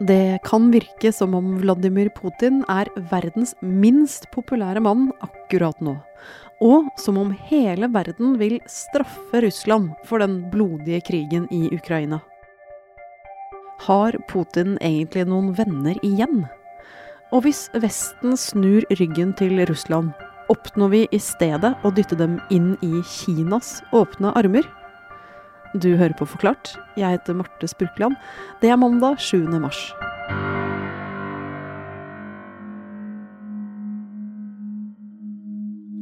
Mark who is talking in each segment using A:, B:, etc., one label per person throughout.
A: Det kan virke som om Vladimir Putin er verdens minst populære mann akkurat nå. Og som om hele verden vil straffe Russland for den blodige krigen i Ukraina. Har Putin egentlig noen venner igjen? Og hvis Vesten snur ryggen til Russland, oppnår vi i stedet å dytte dem inn i Kinas åpne armer? Du hører på Forklart. Jeg heter Marte Spurkland. Det er mandag 7. mars.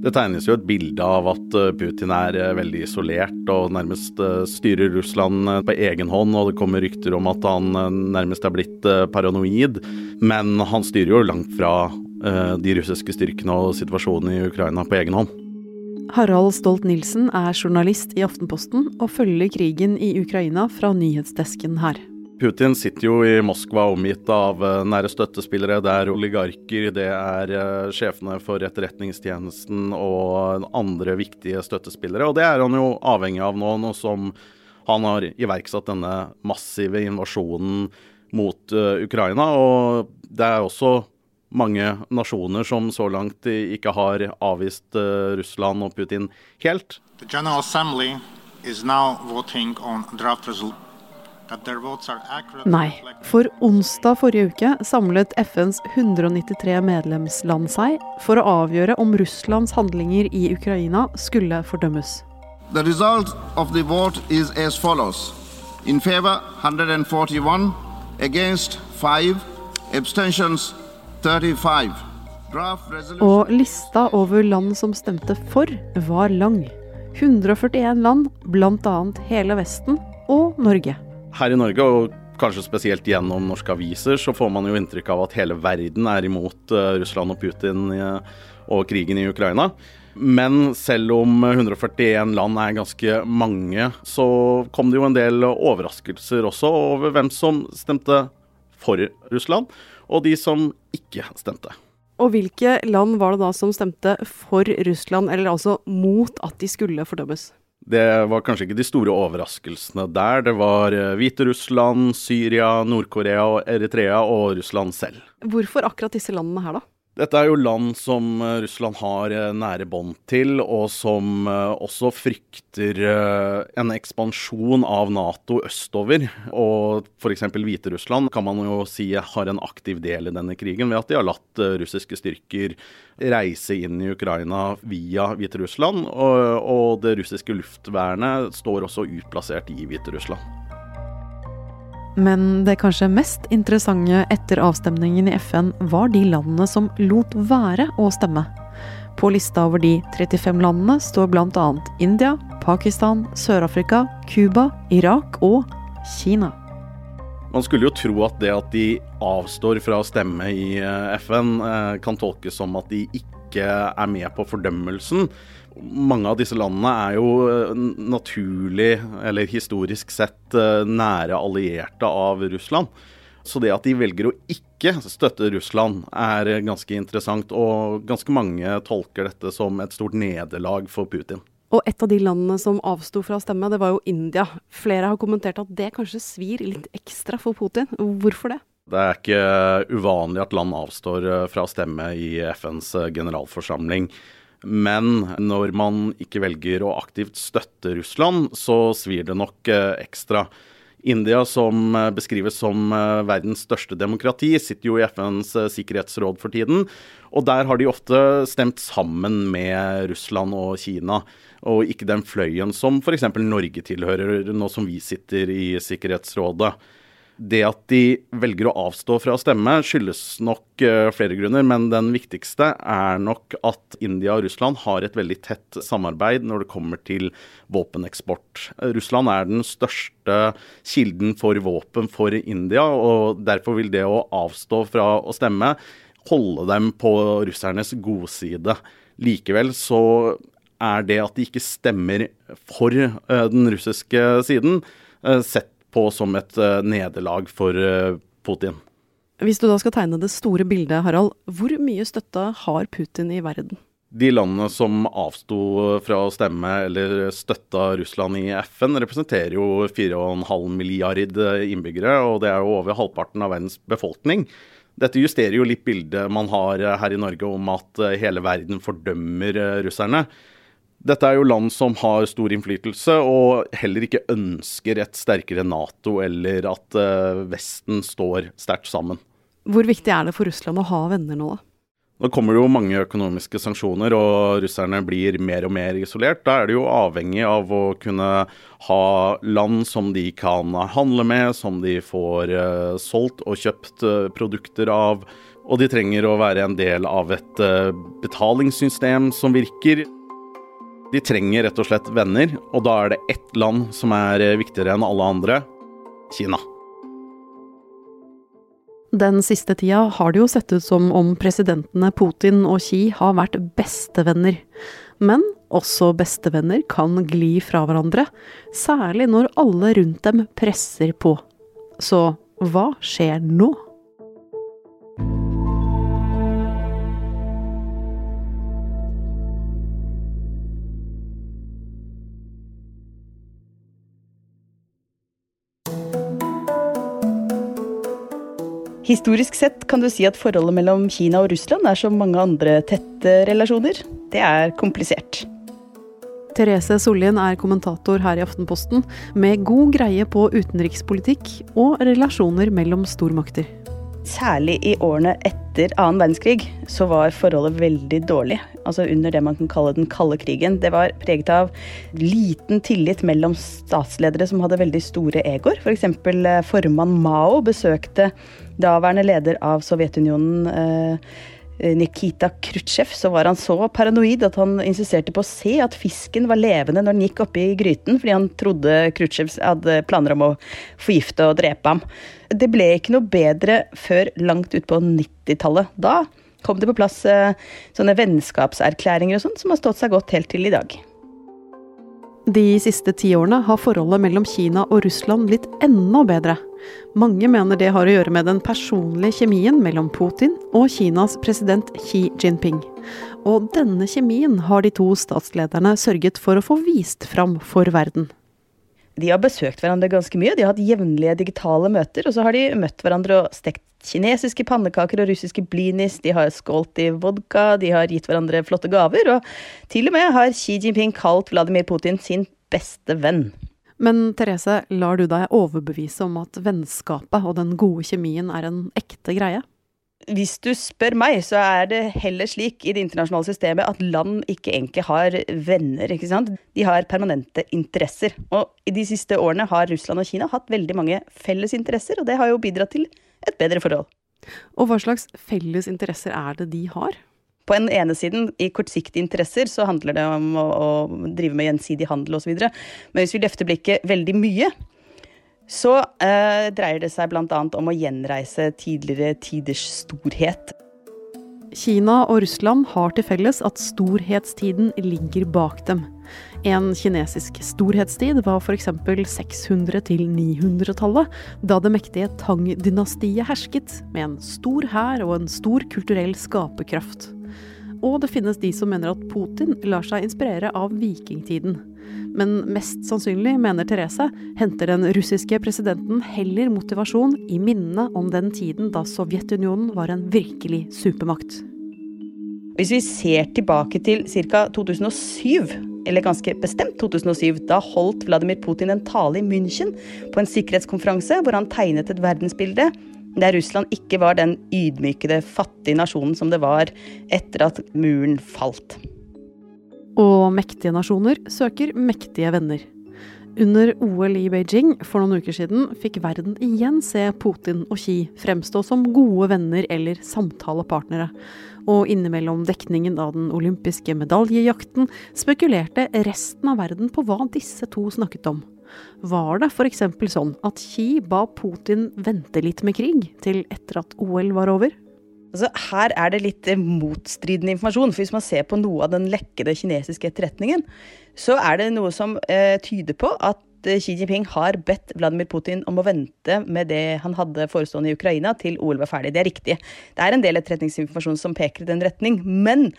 B: Det tegnes jo et bilde av at eh, Putin er eh, veldig isolert og nærmest eh, styrer Russland på egen hånd, og det kommer rykter om at han nærmest er blitt paranoid. Men han styrer jo langt fra de russiske styrkene og situasjonen i Ukraina på egen hånd.
A: Harald Stolt-Nielsen er journalist i Aftenposten og følger krigen i Ukraina fra nyhetsdesken her.
B: Putin sitter jo i Moskva omgitt av eh, nære støttespillere. Det er oligarker, det er eh, sjefene for etterretningstjenesten og andre viktige støttespillere. Og det er han jo avhengig av nå, nå som han har iverksatt denne massive invasjonen mot uh, Ukraina. Og det er også mange nasjoner som så langt ikke har avvist uh, Russland og Putin helt. The General Assembly is now voting
A: on draft Nei, for onsdag forrige uke samlet FNs 193 medlemsland seg for å avgjøre om Russlands handlinger i Ukraina skulle fordømmes. The result of the vote is as follows. In favor 141, against 5, abstentions og lista over land som stemte for, var lang. 141 land, bl.a. hele Vesten og Norge.
B: Her i Norge, og kanskje spesielt gjennom norske aviser, så får man jo inntrykk av at hele verden er imot uh, Russland og Putin uh, og krigen i Ukraina. Men selv om 141 land er ganske mange, så kom det jo en del overraskelser også over hvem som stemte for Russland, og de som ikke stemte.
A: Og hvilke land var det da som stemte for Russland, eller altså mot at de skulle fordømmes?
B: Det var kanskje ikke de store overraskelsene der. Det var eh, Hviterussland, Syria, Nord-Korea og Eritrea og Russland selv.
A: Hvorfor akkurat disse landene her, da?
B: Dette er jo land som eh, Russland har eh, nære bånd til, og som eh, også frykter en ekspansjon av Nato østover. Og f.eks. Hviterussland kan man jo si har en aktiv del i denne krigen ved at de har latt russiske styrker reise inn i Ukraina via Hviterussland. Og, det russiske luftvernet står også utplassert i Hviterussland.
A: Men det kanskje mest interessante etter avstemningen i FN var de landene som lot være å stemme. På lista over de 35 landene står bl.a. India, Pakistan, Sør-Afrika, Cuba, Irak og Kina.
B: Man skulle jo tro at det at de avstår fra å stemme i eh, FN, eh, kan tolkes som at de ikke er med på fordømmelsen mange av disse landene er jo eh, naturlig, eller historisk sett, eh, nære allierte av Russland. Så det at de velger å ikke støtte Russland, er ganske interessant. Og ganske mange tolker dette som et stort nederlag for Putin.
A: Og et av de landene som avsto fra å stemme, det var jo India. Flere har kommentert at det kanskje svir litt ekstra for Putin. Hvorfor det?
B: Det er ikke uvanlig at land avstår eh, fra å stemme i FNs generalforsamling. Men når man ikke velger å aktivt støtte Russland, så svir det nok eh, ekstra. India, som eh, beskrives som eh, verdens største demokrati, sitter jo i FNs sikkerhetsråd for tiden. Og der har de ofte stemt sammen med Russland og Kina, og ikke den fløyen som f.eks. Norge tilhører, nå som vi sitter i Sikkerhetsrådet. Det at de velger å avstå fra å stemme, skyldes nok uh, flere grunner, men den viktigste er nok at India og Russland har et veldig tett samarbeid når det kommer til våpeneksport. Russland er den største kilden for våpen for India, og derfor vil det å avstå fra å stemme holde dem på russernes godside. Likevel så er det at de ikke stemmer for uh, den russiske siden, uh, sett på som et uh, nederlag for uh, Putin.
A: Hvis du da skal tegne det store bildet, Harald, hvor mye støtte har Putin i verden?
B: De landene som avsto fra å stemme eller støtta Russland i FN, representerer jo 4,5 milliard innbyggere, og det er jo over halvparten av verdens befolkning. Dette justerer jo litt bildet man har her i Norge om at hele verden fordømmer russerne. Dette er jo land som har stor innflytelse, og heller ikke ønsker et sterkere Nato eller at Vesten står sterkt sammen.
A: Hvor viktig er det for Russland å ha venner nå, da?
B: Nå kommer det jo mange økonomiske sanksjoner, og russerne blir mer og mer isolert. Da er de jo avhengig av å kunne ha land som de kan handle med, som de får uh, solgt og kjøpt uh, produkter av. Og de trenger å være en del av et uh, betalingssystem som virker. De trenger rett og slett venner, og da er det ett land som er viktigere enn alle andre Kina.
A: Den siste tida har det jo sett ut som om presidentene Putin og Xi har vært bestevenner. Men også bestevenner kan gli fra hverandre, særlig når alle rundt dem presser på. Så hva skjer nå?
C: Historisk sett kan du si at forholdet mellom Kina og Russland er som mange andre tette relasjoner. Det er komplisert.
A: Therese Sollien er kommentator her i Aftenposten, med god greie på utenrikspolitikk og relasjoner mellom stormakter.
C: Særlig i årene etter annen verdenskrig så var forholdet veldig dårlig. Altså under det man kan kalle den kalde krigen. Det var preget av liten tillit mellom statsledere som hadde veldig store egoer. F.eks. For eh, formann Mao besøkte daværende leder av Sovjetunionen eh, Nikita Khrusjtsjov, så var han så paranoid at han insisterte på å se at fisken var levende når den gikk oppi gryten, fordi han trodde Khrusjtsjov hadde planer om å forgifte og drepe ham. Det ble ikke noe bedre før langt ut på 90-tallet. Da kom det på plass eh, sånne vennskapserklæringer og sånn, som har stått seg godt helt til i dag.
A: De siste tiårene har forholdet mellom Kina og Russland blitt enda bedre. Mange mener det har å gjøre med den personlige kjemien mellom Putin og Kinas president Xi Jinping. Og denne kjemien har de to statslederne sørget for å få vist fram for verden.
C: De har besøkt hverandre ganske mye, de har hatt jevnlige digitale møter, og så har de møtt hverandre og stekt kinesiske pannekaker og russiske blinis, de har skålt i vodka, de har gitt hverandre flotte gaver, og til og med har Xi Jinping kalt Vladimir Putin sin beste venn.
A: Men Therese, lar du deg overbevise om at vennskapet og den gode kjemien er en ekte greie?
C: Hvis du spør meg, så er det heller slik i det internasjonale systemet at land ikke egentlig har venner. ikke sant? De har permanente interesser. Og i de siste årene har Russland og Kina hatt veldig mange felles interesser, og det har jo bidratt til et bedre forhold.
A: Og hva slags felles interesser er det de har?
C: På en ene siden, i kortsiktige interesser, så handler det om å, å drive med gjensidig handel osv. Men hvis vi løfter blikket veldig mye, så eh, dreier det seg bl.a. om å gjenreise tidligere tiders storhet.
A: Kina og Russland har til felles at storhetstiden ligger bak dem. En kinesisk storhetstid var f.eks. 600- til 900-tallet, da det mektige Tang-dynastiet hersket, med en stor hær og en stor kulturell skaperkraft. Og det finnes de som mener at Putin lar seg inspirere av vikingtiden. Men mest sannsynlig, mener Therese, henter den russiske presidenten heller motivasjon i minnene om den tiden da Sovjetunionen var en virkelig supermakt.
C: Hvis vi ser tilbake til ca. 2007 eller ganske bestemt 2007. Da holdt Vladimir Putin en tale i München på en sikkerhetskonferanse hvor han tegnet et verdensbilde der Russland ikke var den ydmykede, fattige nasjonen som det var etter at muren falt.
A: Og mektige nasjoner søker mektige venner. Under OL i Beijing for noen uker siden fikk verden igjen se Putin og Xi fremstå som gode venner eller samtalepartnere og innimellom dekningen av den olympiske medaljejakten spekulerte resten av verden på hva disse to snakket om. Var det f.eks. sånn at Xi ba Putin vente litt med krig, til etter at OL var over?
C: Altså, her er det litt eh, motstridende informasjon. for Hvis man ser på noe av den lekkede kinesiske etterretningen, så er det noe som eh, tyder på at Xi Jinping har bedt Vladimir Putin om å vente med det han hadde forestående i Ukraina, til OL var ferdig. Det er riktig. Det er en del etterretningsinformasjon som peker i den retning. Men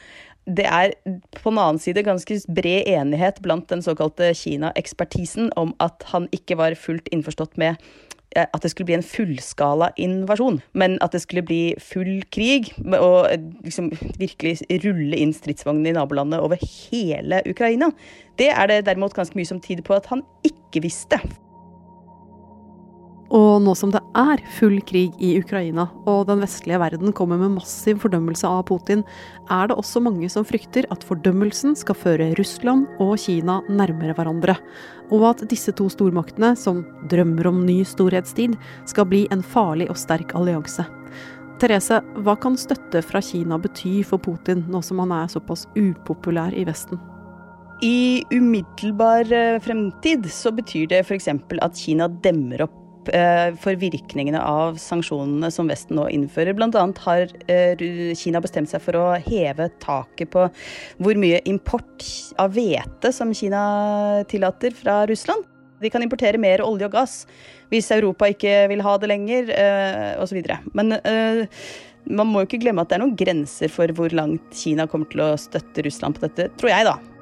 C: det er på den annen side ganske bred enighet blant den såkalte Kina-ekspertisen om at han ikke var fullt innforstått med Eh, at det skulle bli en fullskala invasjon, men at det skulle bli full krig og eh, liksom virkelig rulle inn stridsvognene i nabolandet over hele Ukraina. Det er det derimot ganske mye som tyder på at han ikke visste.
A: Og nå som det er full krig i Ukraina, og den vestlige verden kommer med massiv fordømmelse av Putin, er det også mange som frykter at fordømmelsen skal føre Russland og Kina nærmere hverandre. Og at disse to stormaktene, som drømmer om ny storhetstid, skal bli en farlig og sterk allianse. Therese, hva kan støtte fra Kina bety for Putin, nå som han er såpass upopulær i Vesten?
C: I umiddelbar eh, fremtid så betyr det f.eks. at Kina demmer opp Eh, for virkningene av sanksjonene som Vesten nå innfører. Annet har eh, Kina bestemt seg for å heve taket på hvor mye import av hvete som Kina tillater fra Russland. De kan importere mer olje og gass hvis Europa ikke vil ha det lenger, eh, osv. Men man må jo ikke glemme at det er noen grenser for hvor langt Kina kommer til å støtte Russland på dette, tror jeg, da.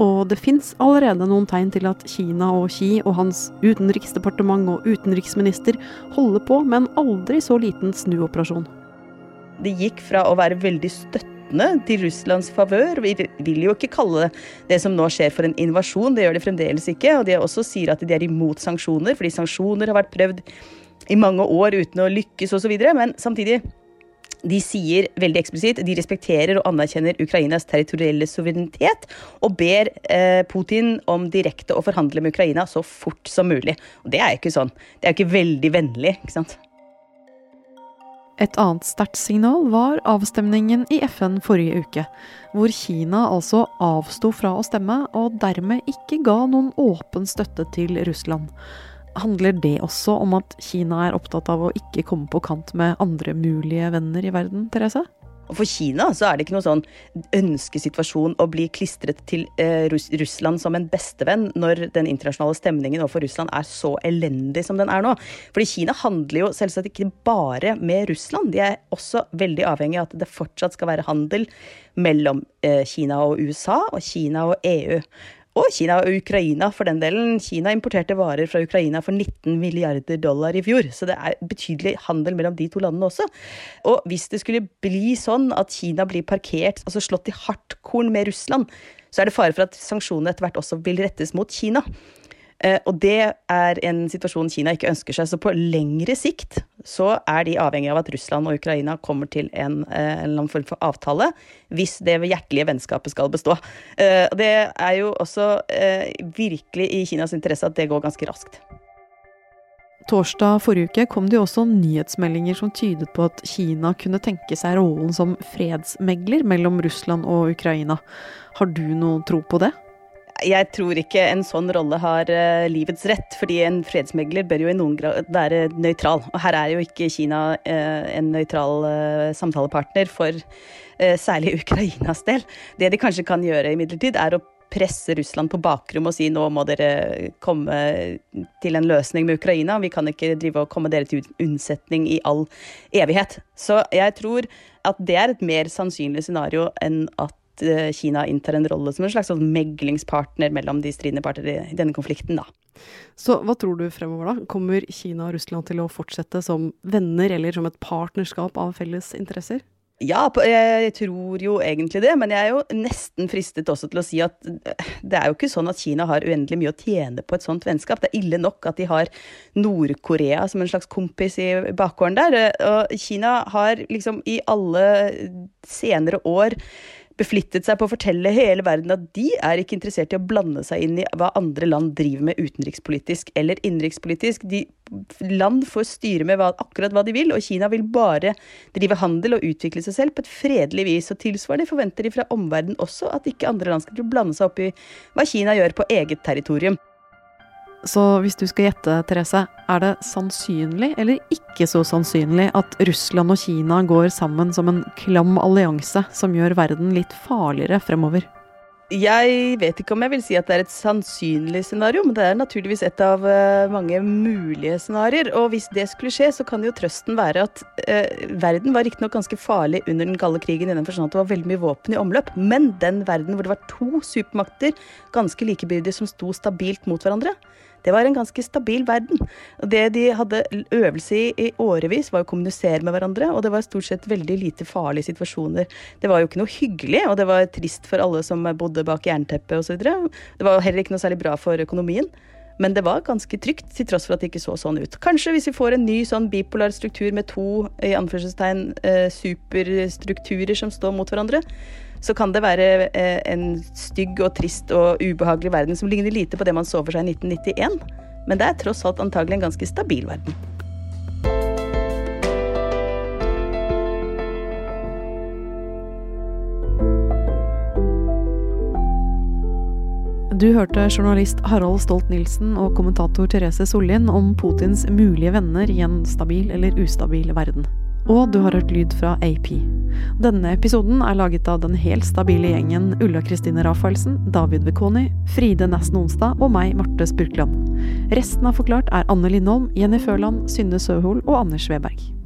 A: Og det fins allerede noen tegn til at Kina og Xi og hans utenriksdepartement og utenriksminister holder på med en aldri så liten snuoperasjon.
C: Det gikk fra å være veldig støttende til Russlands favør. Vi vil jo ikke kalle det som nå skjer for en invasjon, det gjør de fremdeles ikke. Og de også sier at de er imot sanksjoner, fordi sanksjoner har vært prøvd i mange år uten å lykkes osv. Men samtidig de sier veldig eksplisitt de respekterer og anerkjenner Ukrainas territorielle suverenitet, og ber eh, Putin om direkte å forhandle med Ukraina så fort som mulig. Og det er jo ikke sånn. Det er jo ikke veldig vennlig, ikke sant.
A: Et annet sterkt signal var avstemningen i FN forrige uke, hvor Kina altså avsto fra å stemme, og dermed ikke ga noen åpen støtte til Russland. Handler det også om at Kina er opptatt av å ikke komme på kant med andre mulige venner i verden, Therese?
C: For Kina så er det ikke noe sånn ønskesituasjon å bli klistret til eh, Russland som en bestevenn når den internasjonale stemningen overfor Russland er så elendig som den er nå. Fordi Kina handler jo selvsagt ikke bare med Russland. De er også veldig avhengig av at det fortsatt skal være handel mellom eh, Kina og USA og Kina og EU. Og Kina og Ukraina, for den delen. Kina importerte varer fra Ukraina for 19 milliarder dollar i fjor. Så det er betydelig handel mellom de to landene også. Og hvis det skulle bli sånn at Kina blir parkert, altså slått i hardkorn med Russland, så er det fare for at sanksjonene etter hvert også vil rettes mot Kina. Eh, og det er en situasjon Kina ikke ønsker seg. Så på lengre sikt så er de avhengig av at Russland og Ukraina kommer til en, eh, eller annen form for avtale, hvis det hjertelige vennskapet skal bestå. Eh, og det er jo også virkelig i Kinas interesse at det går ganske raskt.
A: Torsdag forrige uke kom det jo også nyhetsmeldinger som tydet på at Kina kunne tenke seg rollen som fredsmegler mellom Russland og Ukraina. Har du noe tro på det?
C: Jeg tror ikke en sånn rolle har uh, livets rett, fordi en fredsmegler bør jo i noen grad være nøytral. Og her er jo ikke Kina uh, en nøytral uh, samtalepartner for særlig Ukrainas del. Det de kanskje kan gjøre imidlertid, er å presse Russland på bakrom og si nå må dere komme til en løsning med Ukraina. Vi kan ikke drive og komme dere til unnsetning i all evighet. Så jeg tror at det er et mer sannsynlig scenario enn at Eh, Kina inntar en rolle som en slags sånn meglingspartner mellom de stridende parter i, denne konflikten. Da.
A: Så hva tror du fremover, da? Kommer Kina og Russland til å fortsette som venner eller som et partnerskap av felles interesser?
C: Ja, jeg tror jo egentlig det, men jeg er jo nesten fristet også til å si at eh, det er jo ikke sånn at Kina har uendelig mye å tjene på et sånt vennskap. Det er ille nok at de har Nord-Korea som en slags kompis i bakgården der. Og Kina har liksom i alle senere år beflittet seg på å fortelle hele verden at de er ikke interessert i å blande seg inn i hva andre land driver med utenrikspolitisk eller innenrikspolitisk. land får styre med hva, akkurat hva de vil, og Kina vil bare drive handel og utvikle seg selv på et fredelig vis. Og tilsvarende forventer de fra omverdenen også at ikke andre land skal blande seg opp i hva Kina gjør på eget territorium.
A: Så hvis du skal gjette, Therese, er det sannsynlig eller ikke så sannsynlig at Russland og Kina går sammen som en klam allianse som gjør verden litt farligere fremover?
C: Jeg vet ikke om jeg vil si at det er et sannsynlig scenario, men det er naturligvis et av uh, mange mulige scenarioer. Og hvis det skulle skje, så kan jo trøsten være at eh, verden var riktignok ganske farlig under den kalde krigen i den forstand at det var veldig mye våpen i omløp, men den verden hvor det var to supermakter, ganske likebyrdige, som sto stabilt mot hverandre, det var en ganske stabil verden. Det de hadde øvelse i i årevis, var å kommunisere med hverandre, og det var stort sett veldig lite farlige situasjoner. Det var jo ikke noe hyggelig, og det var trist for alle som bodde bak jernteppet osv. Det var heller ikke noe særlig bra for økonomien. Men det var ganske trygt, til tross for at det ikke så sånn ut. Kanskje hvis vi får en ny sånn bipolar struktur med to i anførselstegn eh, superstrukturer som står mot hverandre, så kan det være eh, en stygg og trist og ubehagelig verden som ligner lite på det man så for seg i 1991. Men det er tross alt antagelig en ganske stabil verden.
A: Du hørte journalist Harald Stolt-Nielsen og kommentator Therese Sollien om Putins mulige venner i en stabil eller ustabil verden. Og du har hørt lyd fra AP. Denne episoden er laget av den helt stabile gjengen Ulla Kristine Rafaelsen, David Vekoni, Fride Nesten Onsdag og meg, Marte Spurkland. Resten av Forklart er Anne Lindholm, Jenny Førland, Synne Søhol og Anders Sveberg.